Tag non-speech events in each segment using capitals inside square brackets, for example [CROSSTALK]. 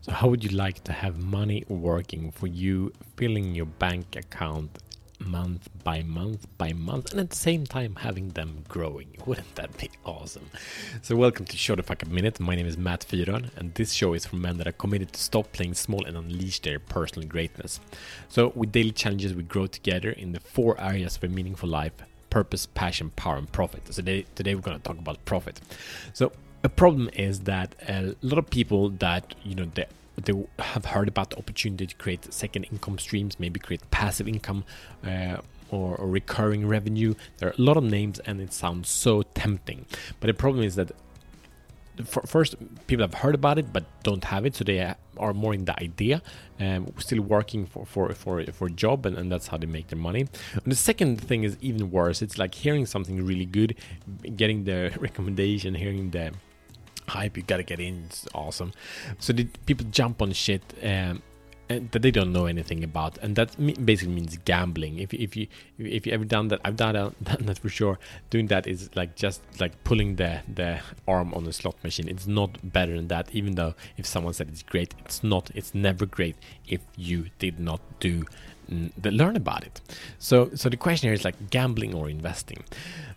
So, how would you like to have money working for you, filling your bank account month by month by month, and at the same time having them growing? [LAUGHS] Wouldn't that be awesome? So, welcome to Show the Fuck Up Minute. My name is Matt Fyron, and this show is for men that are committed to stop playing small and unleash their personal greatness. So, with daily challenges, we grow together in the four areas of a meaningful life purpose, passion, power, and profit. So, today, today we're going to talk about profit. So, a problem is that a lot of people that you know they they have heard about the opportunity to create second income streams, maybe create passive income uh, or, or, recurring revenue. There are a lot of names, and it sounds so tempting. But the problem is that first people have heard about it but don't have it so they are more in the idea um, still working for for for, for a job and, and that's how they make their money and the second thing is even worse it's like hearing something really good getting the [LAUGHS] recommendation hearing the hype you gotta get in it's awesome so the people jump on shit um, that they don't know anything about, and that basically means gambling. If, if you if you ever done that, I've done that, [LAUGHS] done that for sure. Doing that is like just like pulling the the arm on a slot machine. It's not better than that. Even though if someone said it's great, it's not. It's never great if you did not do the learn about it. So so the question here is like gambling or investing.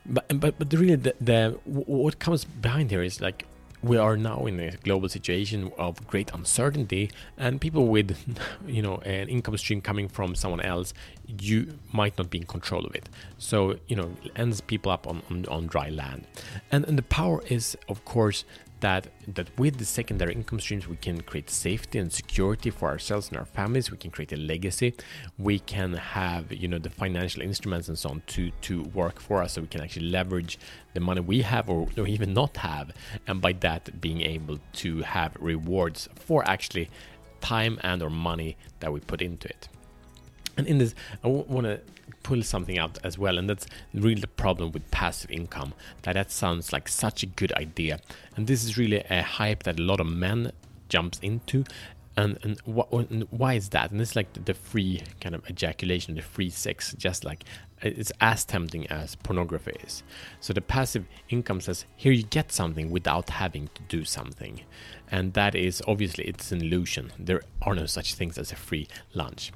But but but really the, the what comes behind here is like we are now in a global situation of great uncertainty and people with [LAUGHS] you know an income stream coming from someone else you might not be in control of it. So you know ends people up on, on, on dry land. And, and the power is of course that that with the secondary income streams we can create safety and security for ourselves and our families. We can create a legacy. We can have you know the financial instruments and so on to to work for us so we can actually leverage the money we have or, or even not have and by that being able to have rewards for actually time and or money that we put into it and in this, I want to pull something out as well, and that's really the problem with passive income. That that sounds like such a good idea, and this is really a hype that a lot of men jumps into. And, and, wh- and why is that? And it's like the free kind of ejaculation, the free sex, just like it's as tempting as pornography is. So the passive income says here you get something without having to do something. And that is obviously it's an illusion. There are no such things as a free lunch.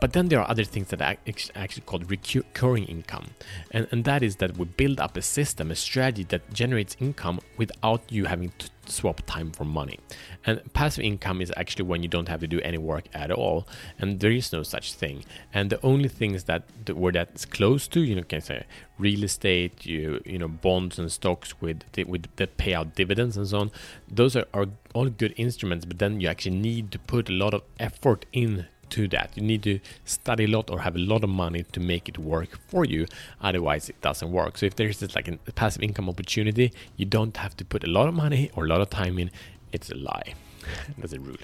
But then there are other things that are actually called recurring income. And, and that is that we build up a system, a strategy that generates income without you having to swap time for money. And passive income is actually when you don't have to do any work at all. And there is no such thing. And the only things that where that's close to. You know, can say real estate, you you know, bonds and stocks with with that pay out dividends and so on. Those are, are all good instruments, but then you actually need to put a lot of effort in to that. You need to study a lot or have a lot of money to make it work for you. Otherwise, it doesn't work. So if there's this like a passive income opportunity, you don't have to put a lot of money or a lot of time in. It's a lie. [LAUGHS] That's a rule.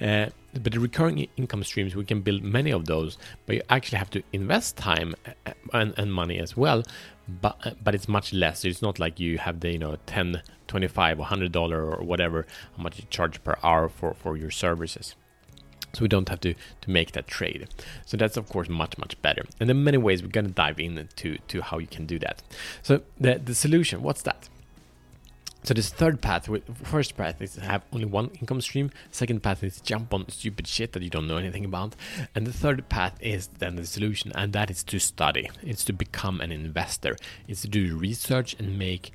Uh, but the recurring income streams, we can build many of those, but you actually have to invest time uh, and, and money as well. But uh, but it's much less. It's not like you have the you know 10, 25, 100 dollar or whatever how much you charge per hour for for your services. So we don't have to to make that trade. So that's of course much much better. And are many ways we're gonna dive into to how you can do that. So the the solution, what's that? So this third path, first path is to have only one income stream. Second path is jump on stupid shit that you don't know anything about. And the third path is then the solution, and that is to study. It's to become an investor. It's to do research and make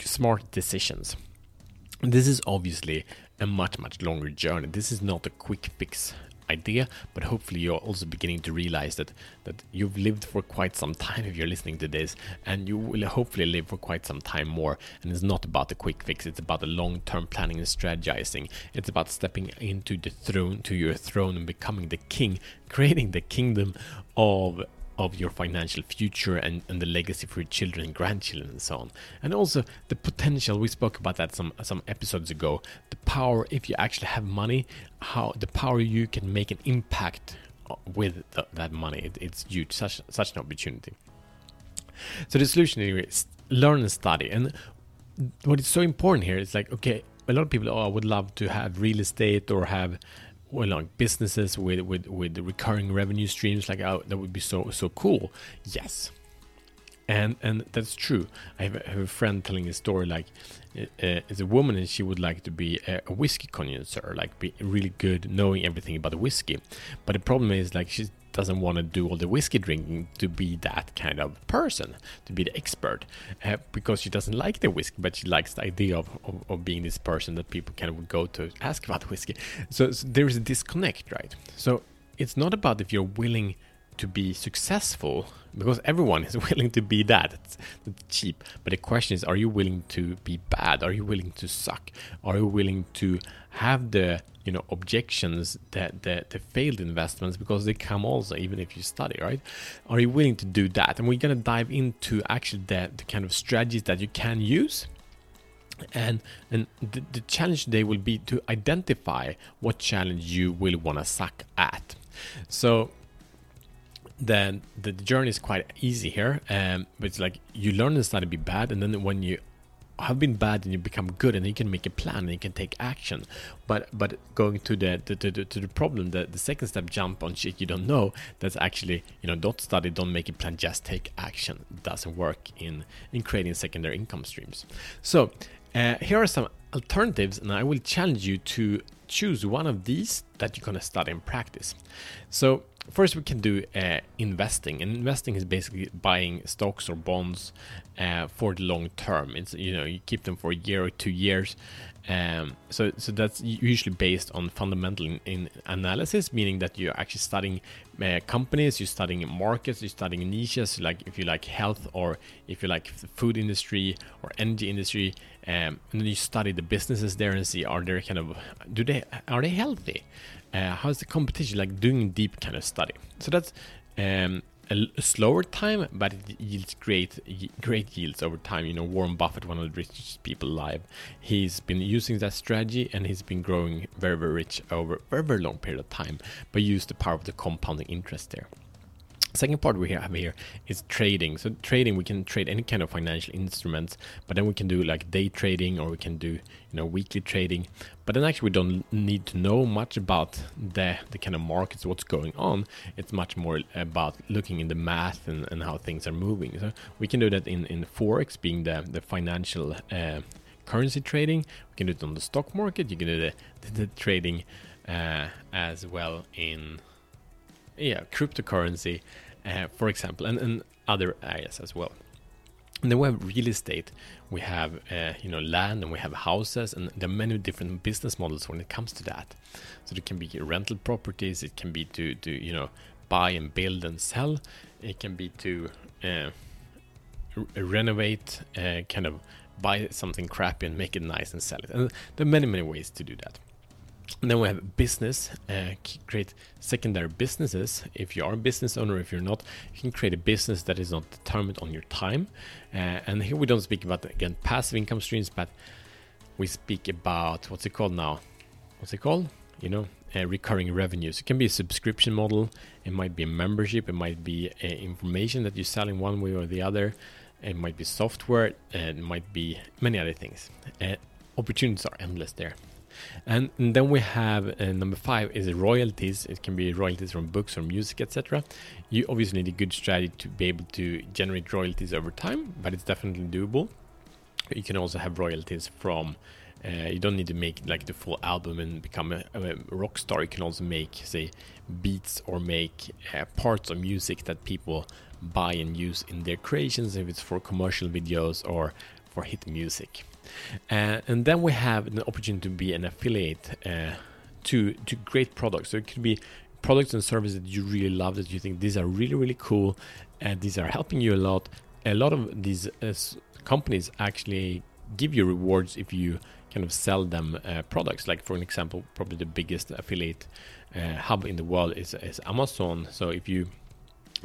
smart decisions. This is obviously a much much longer journey. This is not a quick fix idea, but hopefully you're also beginning to realize that that you've lived for quite some time if you're listening to this, and you will hopefully live for quite some time more. And it's not about the quick fix; it's about the long-term planning and strategizing. It's about stepping into the throne, to your throne, and becoming the king, [LAUGHS] creating the kingdom of of your financial future and, and the legacy for your children and grandchildren and so on. And also the potential, we spoke about that some some episodes ago. The power if you actually have money, how the power you can make an impact uh, with the, that money. It, it's huge, such such an opportunity. So the solution is learn and study. And what is so important here is like, okay, a lot of people, oh, I would love to have real estate or have well, like businesses with with with recurring revenue streams, like oh, that would be so so cool. Yes, and and that's true. I have, a, have a friend telling a story like uh, it's a woman and she would like to be a, a whiskey connoisseur, like be really good knowing everything about the whiskey. But the problem is like she doesn't want to do all the whiskey drinking to be that kind of person, to be the expert, uh, because she doesn't like the whiskey, but she likes the idea of, of, of, being this person that people of go to ask about whiskey. So, so there is a disconnect, right? So it's not about if you're willing to be successful because everyone is [LAUGHS] willing to be that. It's, it's, cheap. But the question is are you willing to be bad? Are you willing to suck? Are you willing to have the you know objections that the, the failed investments because they come also even if you study right? Are you willing to do that? And we're going to dive into actually the, the kind of strategies that you can use. And and the, the challenge today will be to identify what challenge you will want to suck at. So then the journey is quite easy here. Um, but it's like you learn and start to be bad, and then when you have been bad and you become good, and you can make a plan and you can take action. But but going to the to, to, to the problem, the, the second step, jump on shit you don't know. That's actually you know don't study, don't make a plan, just take action. Doesn't work in in creating secondary income streams. So uh, here are some alternatives, and I will challenge you to choose one of these that you're gonna study and practice. So first we can do uh, investing and investing is basically buying stocks or bonds uh, for the long term. It's you know you keep them for a year or two years um, so so that's usually based on fundamental in, in analysis meaning that you're actually studying uh, companies you're studying markets you're studying niches like if you like health or if you like the food industry or energy industry um, and then you study the businesses there and see are they kind of do they are they healthy uh, how's the competition like doing deep kind of study? So that's um, a, slower time but it yields great great yields over time. You know warren buffett one of the richest people alive he's been using that strategy and he's been growing very very rich over a very very long period of time but use the power of the compounding interest there Second part we have here is trading. So trading, we can trade any kind of financial instruments, but then we can do like day trading or we can do you know weekly trading. But then actually we don't need to know much about the the kind of markets, what's going on. It's much more about looking in the math and, and how things are moving. So we can do that in in forex, being the the financial uh, currency trading. We can do it on the stock market. You can do the the, the trading uh, as well in yeah, cryptocurrency, for example, and, and other areas as well. And then we have real estate, we have uh, you know land, and we have houses, and there are many different business models when it comes to that. So it can be rental properties, it can be to to you know buy and build and sell, it can be to uh, renovate, uh, kind of buy something crappy and make it nice and sell it. And there are many many ways to do that. And then we have business, uh, create secondary businesses. If you are a business owner, if you're not, you can create a business that is not determined on your time. Uh, and here we don't speak about, again, passive income streams, but we speak about what's it called now? What's it called? You know, uh, recurring revenues. It can be a subscription model, it might be a membership, it might be uh, information that you sell in one way or the other, it might be software, it might be many other things. Uh, opportunities are endless there. And, and then we have uh, number five is royalties. It can be royalties from books or music, etc. You obviously need a good strategy to be able to generate royalties over time, but it's definitely doable. You can also have royalties from. Uh, you don't need to make like the full album and become a, a rock star. You can also make, say, beats or make uh, parts of music that people buy and use in their creations, if it's for commercial videos or for hit music. Uh, and then we have an opportunity to be an affiliate uh, to to great products. So it could be products and services that you really love that you think these are really really cool and these are helping you a lot. A lot of these uh, companies actually give you rewards if you kind of sell them uh, products. Like for an example, probably the biggest affiliate uh, hub in the world is, is Amazon. So if you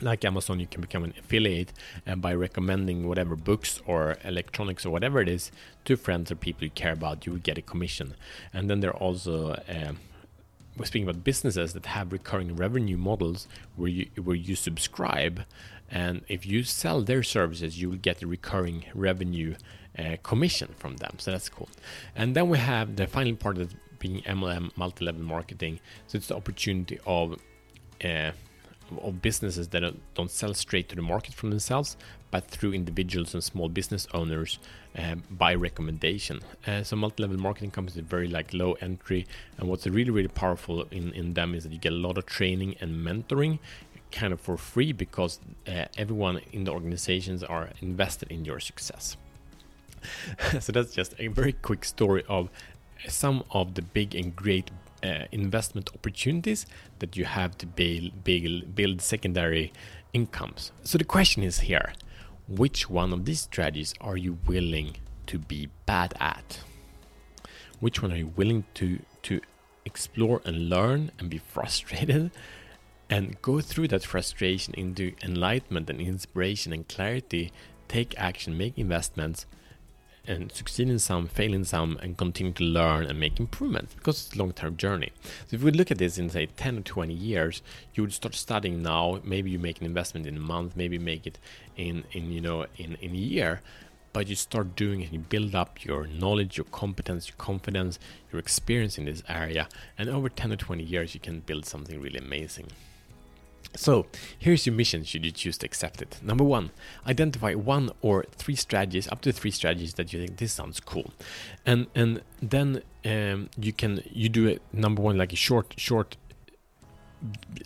like Amazon, you can become an affiliate and by recommending whatever books or electronics or whatever it is to friends or people you care about, you will get a commission. And then there are also uh, we're speaking about businesses that have recurring revenue models where you where you subscribe, and if you sell their services, you will get a recurring revenue uh, commission from them. So that's cool. And then we have the final part of being MLM multi-level marketing. So it's the opportunity of uh, of businesses that don't, sell straight to the market from themselves, but through individuals and small business owners uh, by recommendation. Uh, so multi-level marketing companies are very like low entry, and what's really really powerful in in them is that you get a lot of training and mentoring kind of for free because uh, everyone in the organizations are invested in your success. [LAUGHS] so that's just a very quick story of some of the big and great uh, investment opportunities that you have to build, build, build secondary incomes. So the question is here which one of these strategies are you willing to be bad at? Which one are you willing to, to explore and learn and be [LAUGHS] frustrated and go through that frustration into enlightenment and inspiration and clarity? Take action, make investments and succeed in some, fail in some, and continue to learn and make improvements because it's a long-term journey. So if we look at this in say 10 or 20 years, you would start studying now. Maybe you make an investment in a month, maybe make it in in you know in in a year, but you start doing it. You build up your knowledge, your competence, your confidence, your experience in this area, and over 10 or 20 years, you can build something really amazing. So, here's your mission should you choose to accept it. Number one, identify one or three strategies, up to three strategies that you think this sounds cool, and and then um, you can you do it. Number one, like a short short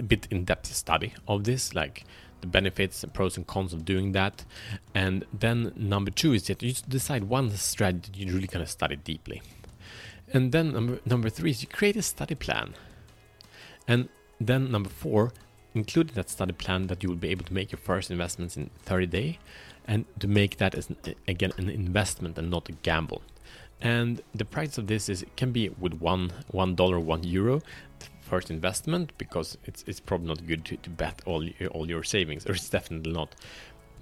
bit in depth study of this, like the benefits, and pros and cons of doing that, and then number two is that you decide one strategy you're really gonna study deeply, and then number number three is you create a study plan, and then number four include in that study plan that you will be able to make your first investments in 30 days and to make that as again an investment and not a gamble. And the price of this is can be with one one dollar one euro first investment because it's it's probably not good to, to bet all your, all your savings or it's definitely not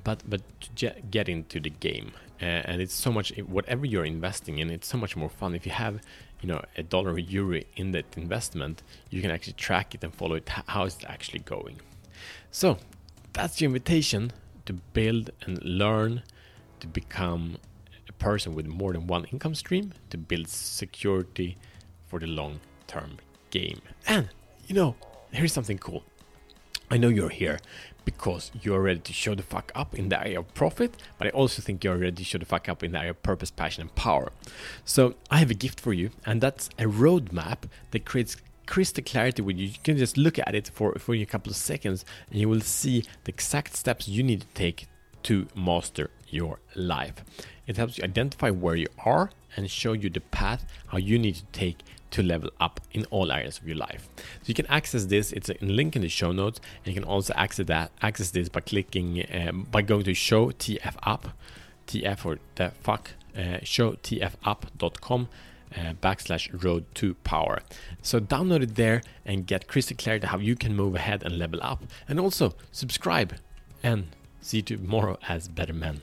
but but to get into the game uh, and it's so much whatever you're investing in it's so much more fun if you have you know a dollar or euro in that investment you can actually track it and follow it how is it actually going. So that's your invitation to build and learn to become a person with more than one income stream to build security for the long term game. And you know here's something cool I know you're here because you're ready to show the fuck up in the area of profit, but I also think you're ready to show the fuck up in the area of purpose, passion, and power. So I have a gift for you, and that's a roadmap that creates crystal clarity with you. You can just look at it for, for a couple of seconds and you will see the exact steps you need to take to master your life. It helps you identify where you are and show you the path how you need to take to level up in all areas of your life. So you can access this. It's a link in the show notes, and you can also access that access this by clicking um, by going to show TF up, TF or the fuck uh, showtfup.com. Uh, backslash road to power. So download it there and get crystal clear to how you can move ahead and level up. And also subscribe and see you tomorrow as better men.